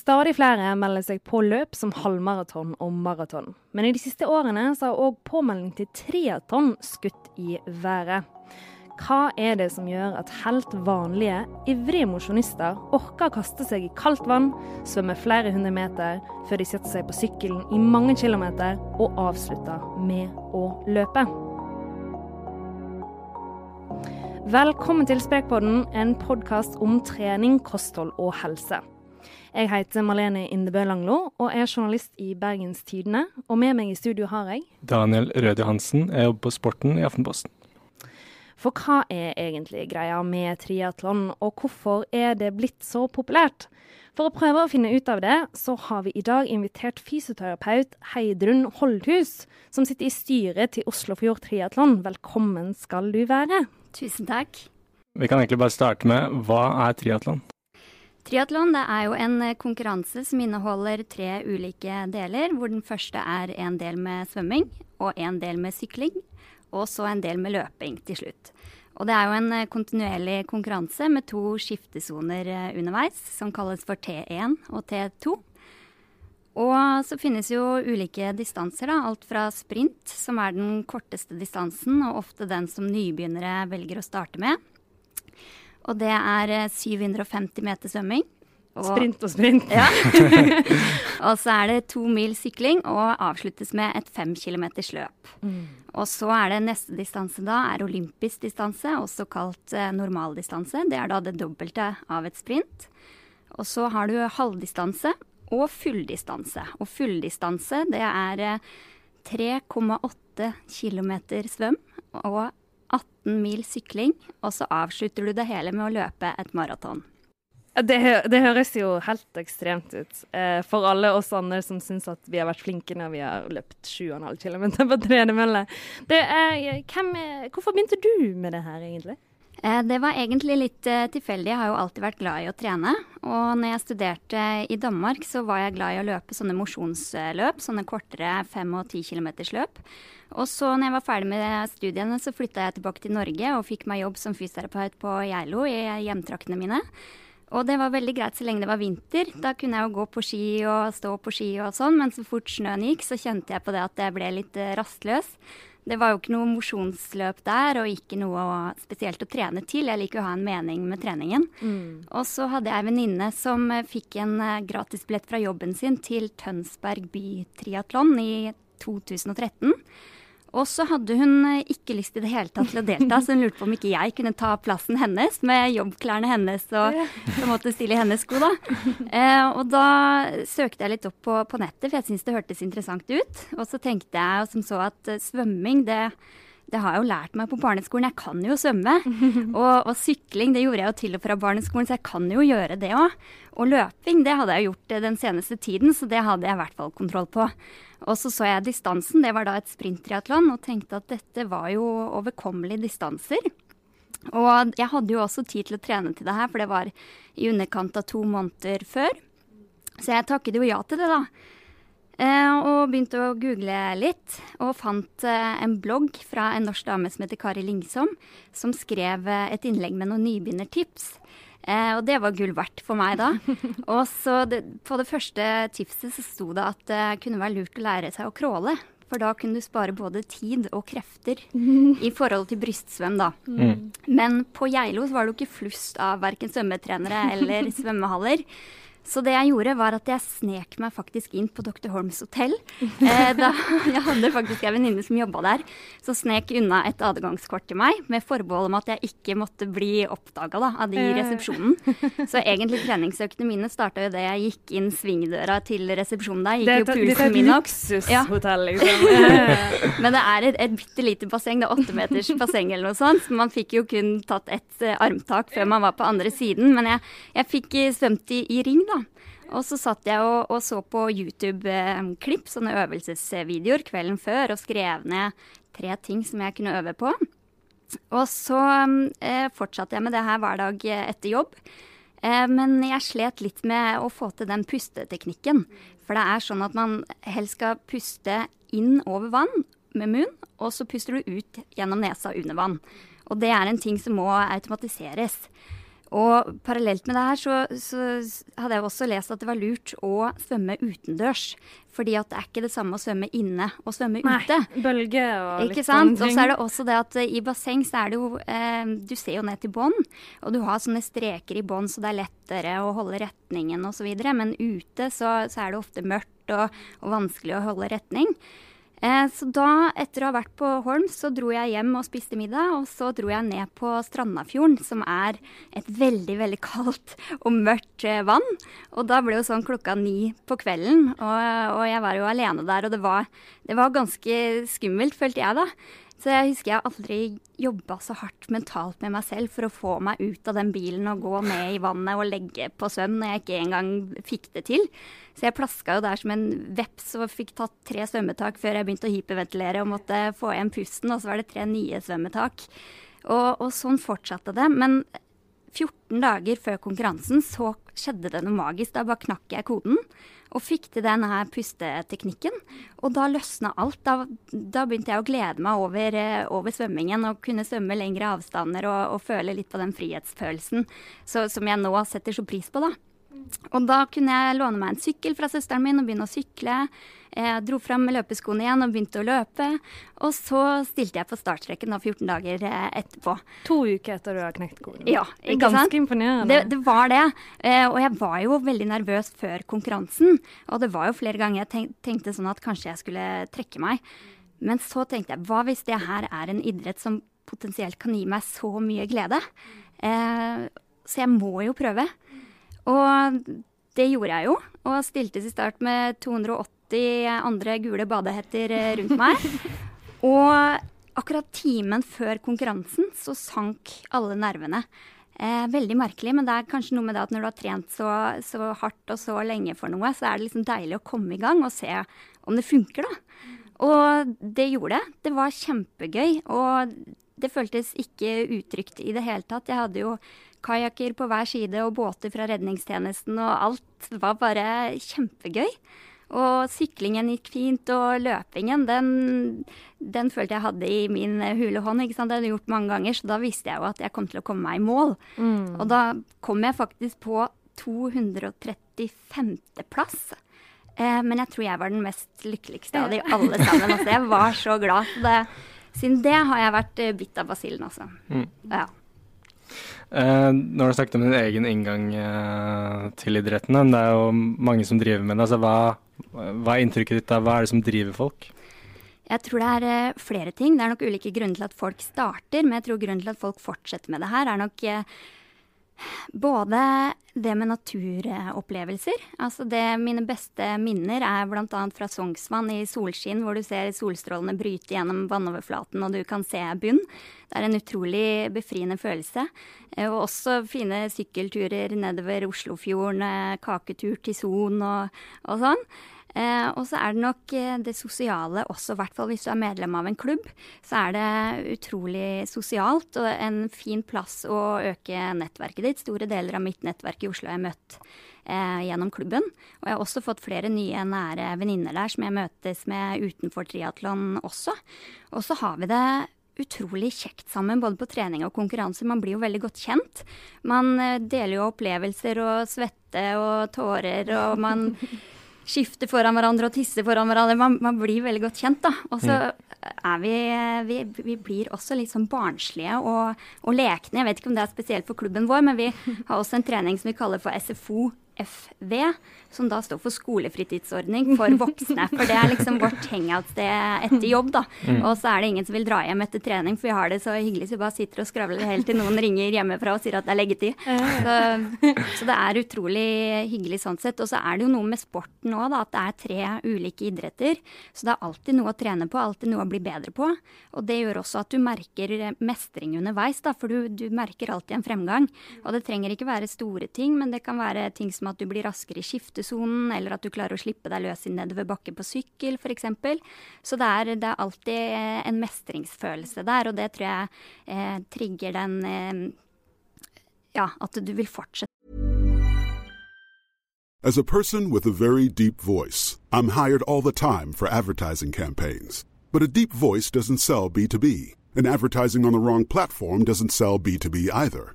Stadig flere melder seg på løp som halvmaraton og maraton. Men i de siste årene så har òg påmelding til triaton skutt i været. Hva er det som gjør at helt vanlige, ivrige mosjonister orker å kaste seg i kaldt vann, svømme flere hundre meter før de setter seg på sykkelen i mange kilometer og avslutter med å løpe? Velkommen til Spekpodden, en podkast om trening, kosthold og helse. Jeg heter Malene Indebø Langlo og er journalist i Bergens Tidende. Og med meg i studio har jeg Daniel Røde Johansen. Jeg jobber på Sporten i Aftenposten. For hva er egentlig greia med triatlon, og hvorfor er det blitt så populært? For å prøve å finne ut av det, så har vi i dag invitert fysioterapeut Heidrun Holdhus, som sitter i styret til Oslofjord Triatlon. Velkommen skal du være. Tusen takk. Vi kan egentlig bare starte med hva er triatlon? Triatlon er jo en eh, konkurranse som inneholder tre ulike deler, hvor den første er en del med svømming og en del med sykling, og så en del med løping til slutt. Og det er jo en eh, kontinuerlig konkurranse med to skiftesoner eh, underveis, som kalles for T1 og T2. Og så finnes jo ulike distanser, da. Alt fra sprint, som er den korteste distansen, og ofte den som nybegynnere velger å starte med, og det er 750 eh, meter svømming. Og, sprint og sprint. Ja. og så er det to mil sykling og avsluttes med et fem kilometers løp. Mm. Og så er det neste distanse da er olympisk distanse, også kalt eh, normaldistanse. Det er da det dobbelte av et sprint. Og så har du halvdistanse og fulldistanse. Og fulldistanse det er 3,8 eh, km svøm og 18 mil sykling, og så avslutter du det hele med å løpe et maraton. Det, det, høres jo helt ekstremt ut. Eh, for alle oss andre som syns at vi har vært flinke når vi har løpt 7,5 km på tredemølle. Hvorfor begynte du med det her, egentlig? Eh, det var egentlig litt eh, tilfeldig. Jeg har jo alltid vært glad i å trene. Og når jeg studerte i Danmark, så var jeg glad i å løpe sånne mosjonsløp. Sånne kortere 5 og 10 km løp. Og så når jeg var ferdig med studiene, så flytta jeg tilbake til Norge og fikk meg jobb som fysioterapeut på Geilo i hjemtraktene mine. Og det var veldig greit så lenge det var vinter. Da kunne jeg jo gå på ski og stå på ski og sånn, men så fort snøen gikk, så kjente jeg på det at jeg ble litt eh, rastløs. Det var jo ikke noe mosjonsløp der, og ikke noe spesielt å trene til. Jeg liker å ha en mening med treningen. Mm. Og så hadde jeg en venninne som eh, fikk en eh, gratisbillett fra jobben sin til Tønsberg bytriatlon i 2013. Og så hadde hun eh, ikke lyst i det hele tatt til å delta, så hun lurte på om ikke jeg kunne ta plassen hennes med jobbklærne hennes og på en måte stille i hennes sko, da. Eh, og da søkte jeg litt opp på, på nettet, for jeg syntes det hørtes interessant ut. Og så tenkte jeg som så at uh, svømming, det, det har jeg jo lært meg på barneskolen. Jeg kan jo svømme. Og, og, sykling det gjorde jeg jo til og fra barneskolen, så jeg kan jo gjøre det òg. Og løping det hadde jeg gjort eh, den seneste tiden, så det hadde jeg i hvert fall kontroll på. Og så så jeg distansen, det var da et sprinttriatlon, og tenkte at dette var jo overkommelige distanser. Og jeg hadde jo også tid til å trene til det her, for det var i underkant av to måneder før. Så jeg takket jo ja til det, da. Eh, og begynte å google litt, og fant eh, en blogg fra en norsk dame som heter Kari Lingsom, som skrev eh, et innlegg med noen nybegynnertips. Eh, og det var gull verdt for meg da. Og så det, På det første tipset så sto det at det kunne være lurt å lære seg å crawle. For da kunne du spare både tid og krefter i forhold til brystsvøm, da. Mm. Men på Geilo var det jo ikke flust av verken svømmetrenere eller svømmehaller. Så det jeg gjorde, var at jeg snek meg faktisk inn på Dr. Holms hotell. Eh, da, jeg hadde faktisk en venninne som jobba der, så snek unna et adgangskort til meg, med forbehold om at jeg ikke måtte bli oppdaga av de i resepsjonen. Så egentlig treningsøktene mine starta jo det jeg gikk inn svingdøra til resepsjonen der. Gikk det, jo pulsen min opp. Luksushotell, ja. liksom. Men det er et, et bitte lite basseng. Det er åtte meters basseng eller noe sånt. Så man fikk jo kun tatt ett uh, armtak før man var på andre siden. Men jeg, jeg fikk svømt i, i ring, da. Og så satt jeg og, og så på YouTube-klipp, sånne øvelsesvideoer, kvelden før og skrev ned tre ting som jeg kunne øve på. Og så eh, fortsatte jeg med det her hver dag etter jobb. Eh, men jeg slet litt med å få til den pusteteknikken. For det er sånn at man helst skal puste inn over vann med munn, og så puster du ut gjennom nesa under vann. Og det er en ting som må automatiseres. Og parallelt med det her så, så, hadde jeg også lest at det var lurt å svømme utendørs. Fordi at det er ikke det samme å svømme inne og svømme Nei, ute. Bølge og Ikke litt sant? Og så er det også det at eh, i basseng så er det jo eh, Du ser jo ned til bånn, og du har sånne streker i bånn, så det er lettere å holde retningen osv. Men ute så, så er det ofte mørkt og, og vanskelig å holde retning. Eh, så da, etter å ha vært på Holm, så dro jeg hjem og spiste middag. Og så dro jeg ned på Strandafjorden, som er et veldig, veldig kaldt og mørkt eh, vann. Og da ble jo sånn klokka ni på kvelden, og, og jeg var jo alene der. Og det var, det var ganske skummelt, følte jeg da. Så jeg husker jeg aldri jobba så hardt mentalt med meg selv for å få meg ut av den bilen og gå ned i vannet og legge på svøm når jeg ikke engang fikk det til. Så jeg plaska jo der som en veps og fikk tatt tre svømmetak før jeg begynte å hyperventilere og måtte få igjen pusten, og så var det tre nye svømmetak. Og, og sånn fortsatte det. Men 14 dager før konkurransen så skjedde det noe magisk. Da bare knakk jeg koden og fikk til denne her pusteteknikken. Og da løsna alt. Da, da begynte jeg å glede meg over, eh, over svømmingen og kunne svømme lengre avstander og, og føle litt på den frihetsfølelsen så, som jeg nå setter så pris på, da. Og da kunne jeg låne meg en sykkel fra søsteren min og begynne å sykle. Jeg dro fram løpeskoene igjen og begynte å løpe. Og så stilte jeg på startstreken 14 dager eh, etterpå. To uker etter du har knekt koden. Ja, ikke sant? ganske imponerende. Det, det var det. Eh, og jeg var jo veldig nervøs før konkurransen. Og det var jo flere ganger jeg tenkte sånn at kanskje jeg skulle trekke meg. Men så tenkte jeg, hva hvis det her er en idrett som potensielt kan gi meg så mye glede? Eh, så jeg må jo prøve. Og det gjorde jeg jo, og stilte til start med 280 andre gule badehetter eh, rundt meg. Og akkurat timen før konkurransen så sank alle nervene. Eh, veldig merkelig, men det er kanskje noe med det at når du har trent så, så hardt og så lenge for noe, så er det liksom deilig å komme i gang og se om det funker, da. Og det gjorde det. Det var kjempegøy. Og det føltes ikke utrygt i det hele tatt. Jeg hadde jo kajakker på hver side og båter fra redningstjenesten og alt. Var bare kjempegøy. Og syklingen gikk fint, og løpingen, den, den følte jeg hadde i min hule hånd. ikke sant? Det hadde jeg gjort mange ganger, så da visste jeg jo at jeg kom til å komme meg i mål. Og da kom jeg faktisk på 235. plass. Eh, men jeg tror jeg var den mest lykkeligste av de alle sammen. Altså, jeg var så glad. Så det, siden det har jeg vært eh, bitt av basillen, altså. Ja. Eh, nå har du snakket om din egen inngang eh, til idretten, men det er jo mange som driver med det. Altså, hva, hva er inntrykket ditt av hva er det som driver folk? Jeg tror det er eh, flere ting. Det er nok ulike grunner til at folk starter, men jeg tror grunnen til at folk fortsetter med det her, er nok eh, både det med naturopplevelser. Altså det Mine beste minner er bl.a. fra Sognsvann i solskinn, hvor du ser solstrålene bryte gjennom vannoverflaten og du kan se bunn. Det er en utrolig befriende følelse. Eh, Og også fine sykkelturer nedover Oslofjorden, eh, kaketur til Son og, og sånn. Eh, og så er det nok eh, det sosiale også, i hvert fall hvis du er medlem av en klubb. Så er det utrolig sosialt og en fin plass å øke nettverket ditt. Store deler av mitt nettverk i Oslo har jeg møtt eh, gjennom klubben. Og jeg har også fått flere nye nære venninner der som jeg møtes med utenfor triatlon også. Og så har vi det utrolig kjekt sammen, både på trening og konkurranse. Man blir jo veldig godt kjent. Man eh, deler jo opplevelser og svette og tårer, og man skifter foran hverandre og tisse foran hverandre. Man, man blir veldig godt kjent, da. Og så er vi, vi Vi blir også litt sånn barnslige og, og lekne. Jeg vet ikke om det er spesielt for klubben vår, men vi har også en trening som vi kaller for SFO. FV, som da står for skolefritidsordning for voksne. For det er liksom vårt hangoutsted etter jobb, da. Og så er det ingen som vil dra hjem etter trening, for vi har det så hyggelig så vi bare sitter og skravler helt til noen ringer hjemmefra og sier at det er leggetid. Så, så det er utrolig hyggelig sånn sett. Og så er det jo noe med sporten òg, da. At det er tre ulike idretter. Så det er alltid noe å trene på, alltid noe å bli bedre på. Og det gjør også at du merker mestring underveis, da. For du, du merker alltid en fremgang. Og det trenger ikke være store ting, men det kan være ting som at du blir raskere i skiftesonen, eller at du klarer å slippe deg løs i nedover bakke på sykkel, f.eks. Så det er, det er alltid eh, en mestringsfølelse der, og det tror jeg eh, trigger den eh, Ja, at du vil fortsette. As a person with a very deep voice, I'm hired all the time for advertising campaigns. But a deep voice doesn't sell B2B, and advertising on the wrong platform doesn't sell B2B either.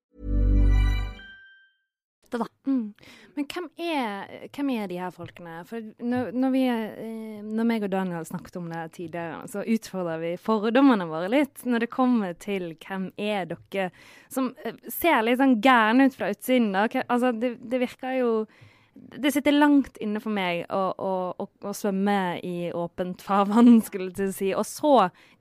Mm. Men hvem er, hvem er de her folkene? For når, når, vi, eh, når meg og Daniel snakket om det tidligere, så utfordrer vi fordommene våre litt når det kommer til hvem er dere som eh, ser litt sånn gærne ut fra utsiden. Da. Altså, det, det virker jo det sitter langt inne for meg å, å, å, å svømme i åpent farvann, skulle jeg si. Og så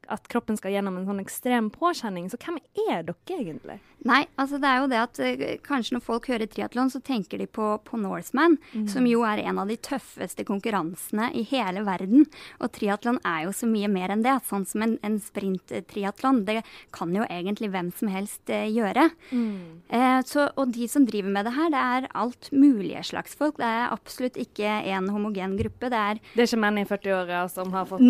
at kroppen skal gjennom en sånn ekstrem påkjenning. Så hvem er dere egentlig? Nei, altså det er jo det at uh, kanskje når folk hører triatlon, så tenker de på, på Norseman, mm. som jo er en av de tøffeste konkurransene i hele verden. Og triatlon er jo så mye mer enn det. Sånn som en, en sprinttriatlon. Det kan jo egentlig hvem som helst uh, gjøre. Mm. Uh, så, og de som driver med det her, det er alt mulige slags folk. Det er absolutt ikke en homogen gruppe. Det er Det er ikke menn i 40-åra som har fått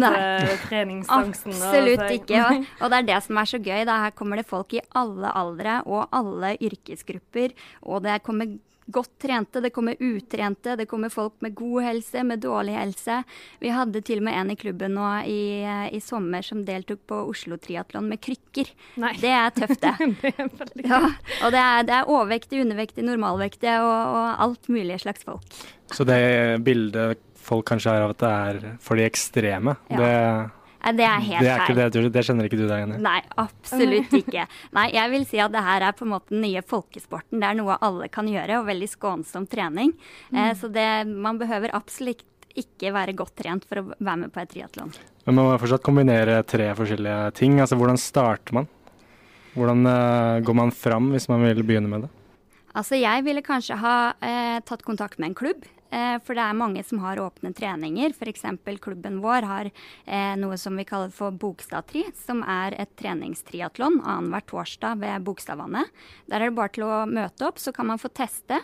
treningsangsten? Absolutt Absolutt ikke. Og, og, det er det som er så gøy. Da. Her kommer det folk i alle aldre og alle yrkesgrupper. Og det kommer godt trente, det kommer utrente, det kommer folk med god helse, med dårlig helse. Vi hadde til og med en i klubben nå i, i sommer som deltok på Oslo Triatlon med krykker. Nei. Det er tøft, det. det er ja, og det er, det er overvektig, undervektig, normalvektig og, og alt mulig slags folk. Så det bildet folk kanskje har av at det er for de ekstreme, ja. det det er helt det er ikke det, det kjenner ikke du deg igjen i? Nei, absolutt ikke. Nei, jeg vil si at det her er på en måte den nye folkesporten. Det er noe alle kan gjøre, og veldig skånsom trening. Mm. Eh, så det, man behøver absolutt ikke være godt trent for å være med på et triatlon. Men man må fortsatt kombinere tre forskjellige ting. Altså hvordan starter man? Hvordan eh, går man fram hvis man vil begynne med det? Altså jeg ville kanskje ha eh, tatt kontakt med en klubb. Eh, for det er mange som har åpne treninger. F.eks. klubben vår har eh, noe som vi kaller for Bogstadtri, som er et treningstriatlon annenhver torsdag ved Bogstadvannet. Der er det bare til å møte opp, så kan man få teste.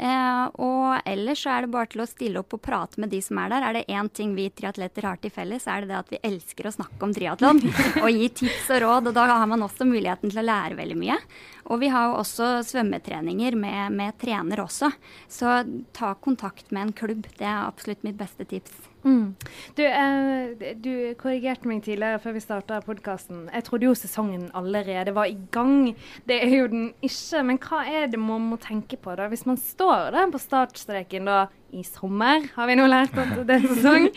Eh, og ellers så er det bare til å stille opp og prate med de som er der. Er det én ting vi triatleter har til felles, så er det det at vi elsker å snakke om triatlon. og gi tips og råd. Og da har man også muligheten til å lære veldig mye. Og vi har jo også svømmetreninger med, med trener også. Så ta kontakt med en klubb. Det er absolutt mitt beste tips. Mm. Du, eh, du, korrigerte meg tidligere før vi starta podkasten. Jeg trodde jo sesongen allerede var i gang. Det er jo den ikke. Men hva er det man må tenke på da, hvis man står der på startstreken da i sommer, har vi nå lært at det er sesong.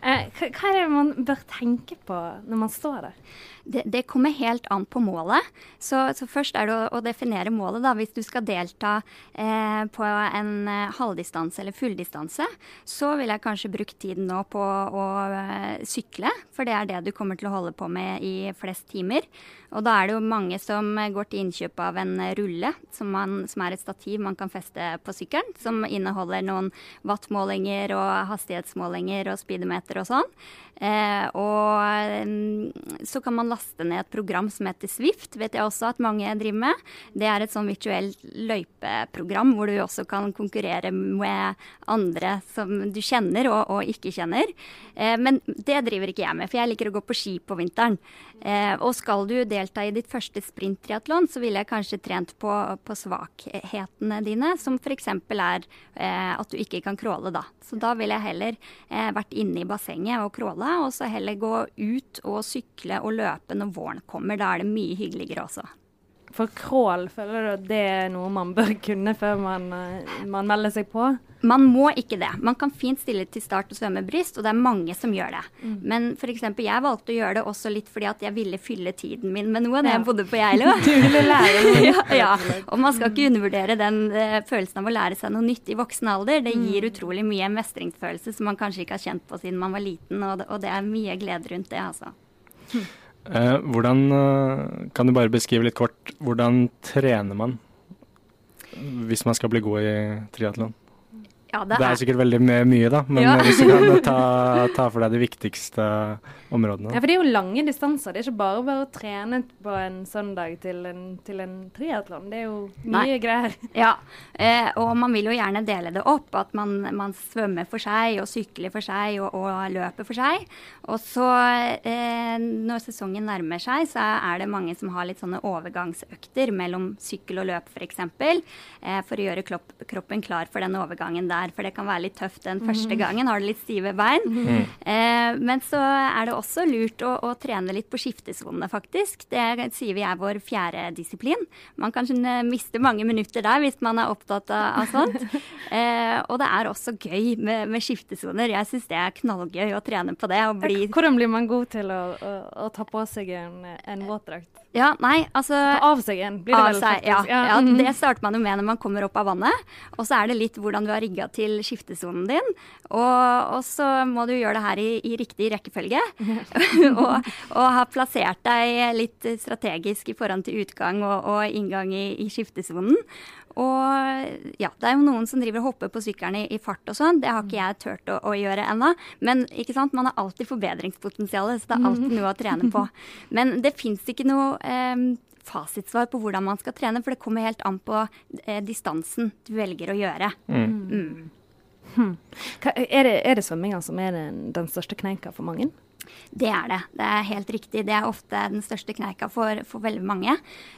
Eh, hva er det man bør tenke på når man står der? Det, det, kommer helt an på målet. Så, så først er det å, å, definere målet. da. Hvis du skal delta eh, på en eh, halvdistanse eller fulldistanse, så vil jeg kanskje bruke tiden nå på å eh, sykle. For det er det du kommer til å holde på med i flest timer. Og da er det jo mange som går til innkjøp av en rulle, som, man, som er et stativ man kan feste på sykkelen. Som inneholder noen wattmålinger og hastighetsmålinger og speedometer og sånn. Eh, og mm, så kan man laste ned et program som heter Swift, vet jeg også at mange driver med. Det er et sånn virtuelt løypeprogram hvor du også kan konkurrere med andre som du kjenner og, og ikke kjenner. Eh, men det driver ikke jeg med, for jeg liker å gå på ski på vinteren. Eh, og skal du delta i ditt første sprinttriatlon, så ville jeg kanskje trent på, på svakhetene dine, som f.eks. er eh, at du ikke kan crawle, da. Så da ville jeg heller eh, vært inne i bassenget og crawle og så heller gå ut og sykle og løpe når våren kommer. Da er det mye hyggeligere også. For crawl, føler du at det er noe man bør kunne før man, eh, man, melder seg på? Man må ikke det. Man kan fint stille til start og svømme bryst, og det er mange som gjør det. Mm. Men f.eks. jeg valgte å gjøre det også litt fordi at jeg ville fylle tiden min med noe da ja. jeg bodde på Geilo. du ville lære noe ja, ja, Og man skal ikke undervurdere den uh, følelsen av å lære seg noe nytt i voksen alder. Det gir mm. utrolig mye mestringsfølelse som man kanskje ikke har kjent på siden man var liten, og det, og det er mye glede rundt det, altså. Eh, hvordan, uh, kan du bare beskrive litt kort, hvordan trener man hvis man skal bli god i triatlon? Ja, det, det, er sikkert veldig mye, da, men ja. hvis du kan ta, ta, for deg de viktigste områdene. Ja, for det er jo lange distanser. Det er ikke bare bare å trene på en søndag til en, til en triatlon. Det er jo mye Nei. greier. Ja, eh, og man vil jo gjerne dele det opp. At man, man svømmer for seg, og sykler for seg, og, og løper for seg. Og så, eh, når sesongen nærmer seg, så er det mange som har litt sånne overgangsøkter mellom sykkel og løp, f.eks. For, eh, for å gjøre kroppen klar for den overgangen der er, for det kan være litt tøft den første mhm. gangen. Har du litt stive bein. Mm. Eh, men så er det også lurt å, å trene litt på skiftesonene, faktisk. Det sier vi er vår fjerde disiplin. Man kan miste mange minutter der hvis man er opptatt av, av sånt. Eh, og det er også gøy med, med skiftesoner. Jeg syns det er knallgøy å trene på det. Hvordan blir man god til å, å, å ta på seg en, en våtdrakt? Ja, nei, altså Av seg en, blir det vel seg, ja, ja. ja, Det starter man jo med når man kommer opp av vannet. Og så er det litt hvordan du har rigga til skiftesonen din. Og, og, så må du gjøre det her i, i riktig rekkefølge. og, og, har plassert deg litt strategisk i forhold til utgang og, og inngang i, i skiftesonen. Og ja, det er jo noen som driver og hopper på sykkelen i, i fart og sånn. Det har ikke jeg turt å, å gjøre ennå. Men ikke sant, man har alltid forbedringspotensial, så det er alltid noe å trene på. Men det fins ikke noe eh, fasitsvar på hvordan man skal trene, for det kommer helt an på eh, distansen du velger å gjøre. Mm. Mm. Hmm. Er, det, er det svømminga som er den, den største kneika for mange? Det er det. Det er helt riktig. Det er ofte den største kneika for, for veldig mange.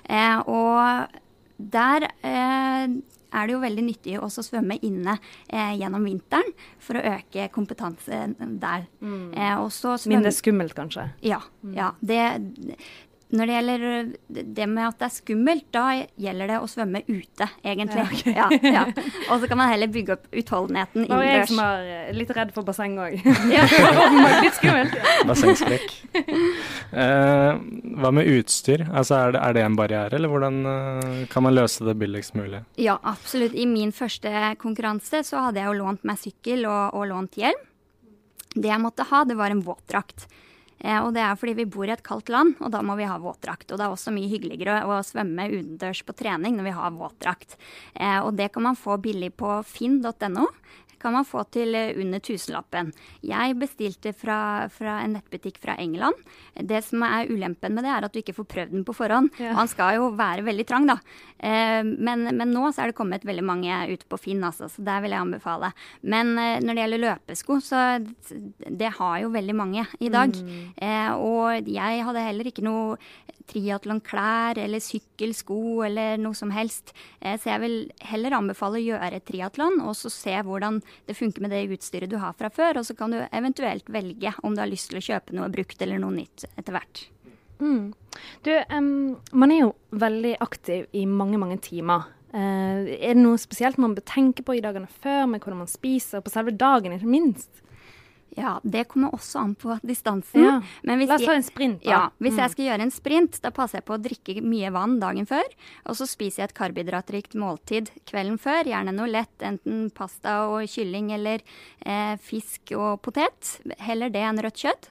Eh, og der eh, er det jo veldig nyttig også å svømme inne eh, gjennom vinteren for å øke kompetanse der. Mm. Eh, Mindre skummelt, kanskje? Ja. Mm. ja det, når det gjelder øh, det med at det er skummelt, da gjelder det å svømme ute, egentlig. Ja, okay. ja, ja. Og så kan man heller bygge opp utholdenheten innendørs. Og jeg som er øh, litt redd for basseng òg. litt skummelt. Bassengskrekk. Eh, hva med utstyr? Altså, er, det, er, det, en barriere, eller hvordan uh, kan man løse det billigst mulig? Ja, absolutt. I min første konkurranse så hadde jeg jo lånt meg sykkel og, og lånt hjelm. Det jeg måtte ha, det var en våtdrakt. Eh, og det er fordi vi bor i et kaldt land, og da må vi ha våtdrakt. Og det er også mye hyggeligere å svømme utendørs på trening når vi har våtdrakt. Eh, og det kan man få billig på finn.no kan man få til eh, under tusenlappen. Jeg bestilte fra, fra, en nettbutikk fra England. Det som er ulempen med det, er at du ikke får prøvd den på forhånd. Ja. Han skal jo være veldig trang, da. Eh, men, men, nå så er det kommet veldig mange ute på Finn, altså, så der vil jeg anbefale. Men eh, når det gjelder løpesko, så det har jo veldig mange i dag. Mm. Og jeg hadde heller ikke noe triatlonklær eller sykkelsko eller noe som helst. Så jeg vil heller anbefale å gjøre triatlon, og så se hvordan det funker med det utstyret du har fra før. Og så kan du eventuelt velge om du har lyst til å kjøpe noe brukt eller noe nytt etter hvert. Mm. Du, um, man er jo veldig aktiv i mange, mange timer. Uh, er det noe spesielt man bør tenke på i dagene før, med hvordan man spiser, på selve dagen ikke minst? Ja, det kommer også an på distansen. Ja. La oss ta en sprint, da. Ja, hvis mm. jeg skal gjøre en sprint, da passer jeg på å drikke mye vann dagen før. Og så spiser jeg et karbohydratrikt måltid kvelden før. Gjerne noe lett, enten pasta og kylling eller eh, fisk og potet. Heller det enn rødt kjøtt.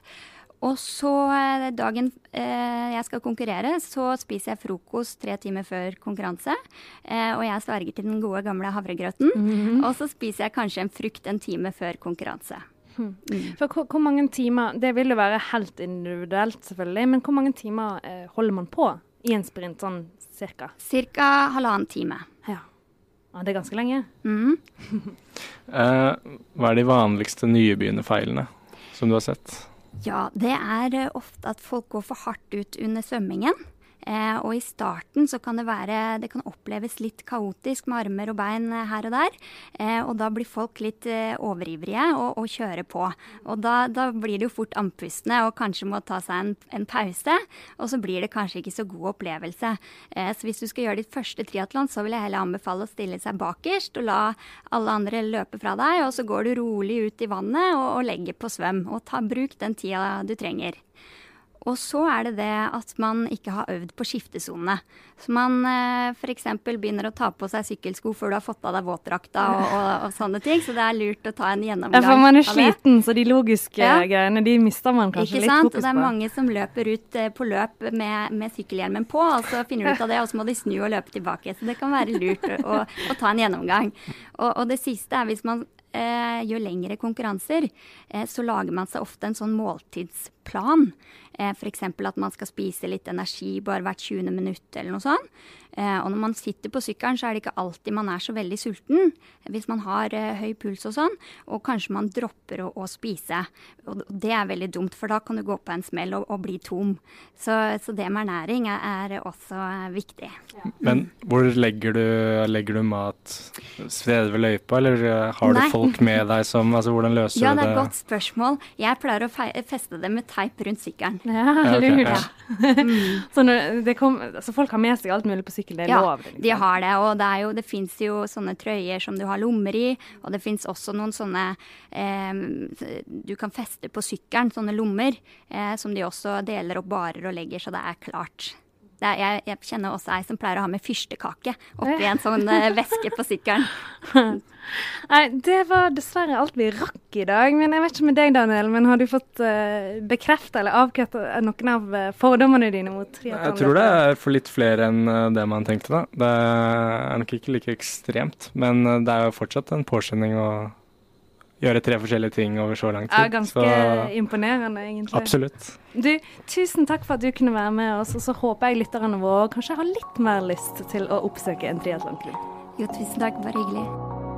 Og så eh, dagen eh, jeg skal konkurrere, så spiser jeg frokost tre timer før konkurranse. Eh, og jeg sverger til den gode, gamle havregrøten. Mm. Og så spiser jeg kanskje en frukt en time før konkurranse. Hmm. Mm. For hvor, hvor, mange timer Det vil jo være helt individuelt, selvfølgelig. Men hvor mange timer eh, holder man på i en sprint, sånn cirka? Cirka halvannen time. Ja. ja det er ganske lenge. Mm. eh, hva er de vanligste nybegynnerfeilene som du har sett? Ja, det er eh, ofte at folk går for hardt ut under svømmingen. Eh, og i starten så kan det være Det kan oppleves litt kaotisk med armer og bein eh, her og der. Eh, og da blir folk litt eh, overivrige og, og, kjører på. Og da, da, blir det jo fort andpustne og kanskje må ta seg en, en, pause. Og så blir det kanskje ikke så god opplevelse. Eh, så hvis du skal gjøre ditt første triatlon, så vil jeg heller anbefale å stille seg bakerst og la alle andre løpe fra deg. Og så går du rolig ut i vannet og, og legger på svøm. Og ta, bruk den tida du trenger. Og så er det det at man ikke har øvd på skiftesonene. Så man eh, f.eks. begynner å ta på seg sykkelsko før du har fått av deg våtdrakta og, og, og, sånne ting. Så det er lurt å ta en gjennomgang. Ja, for man er sliten, så de logiske ja. greiene de mister man kanskje ikke litt sant? fokus på. Og det er mange som løper ut eh, på løp med, med sykkelhjelmen på, og så finner du ut av det, og så må de snu og løpe tilbake. Så det kan være lurt å, å ta en gjennomgang. Og, og det siste er hvis man eh, gjør lengre konkurranser, eh, så lager man seg ofte en sånn måltidsplan. Eh, F.eks. at man skal spise litt energi bare hvert 20. minutt eller noe sånt. Eh, og når man sitter på sykkelen, så er det ikke alltid man er så veldig sulten. Hvis man har eh, høy puls og sånn. Og kanskje man dropper å, å, spise. Og det er veldig dumt, for da kan du gå på en smell og, og bli tom. Så, så, det med ernæring er, er også eh, viktig. Ja. Men hvor legger du, legger du mat? Steder ved løypa, eller eh, har Nei. du folk med deg som altså Hvordan løser du det? Ja, det er et godt spørsmål. Jeg pleier å feste det med teip rundt sykkelen. Ja, lurt. Ja, okay, så, kom, så folk har med seg alt mulig på sykkel, det er ja, lov? Liksom. de har det. Og det, er jo, det fins jo sånne trøyer som du har lommer i. Og det fins også noen sånne eh, du kan feste på sykkelen, sånne lommer, eh, som de også deler opp barer og legger, så det er klart. Det er, jeg, jeg, kjenner også ei som pleier å ha med fyrstekake oppi en sånn uh, veske på sykkelen. Nei, det var dessverre alt vi rakk i dag. Men jeg vet ikke med deg, Daniel, men har du fått uh, bekrefta eller avkrefta noen av fordommene dine mot triatlon? Jeg tror det er for litt flere enn det man tenkte, da. Det er nok ikke like ekstremt, men det er jo fortsatt en påskjønning å gjøre tre forskjellige ting over så lang tid. Ja, ganske så, imponerende, egentlig. Absolutt. Du, tusen takk for at du kunne være med oss, og så håper jeg lytterne våre kanskje har litt mer lyst til å oppsøke en triatlonklubb. Jo, tusen takk. Bare hyggelig.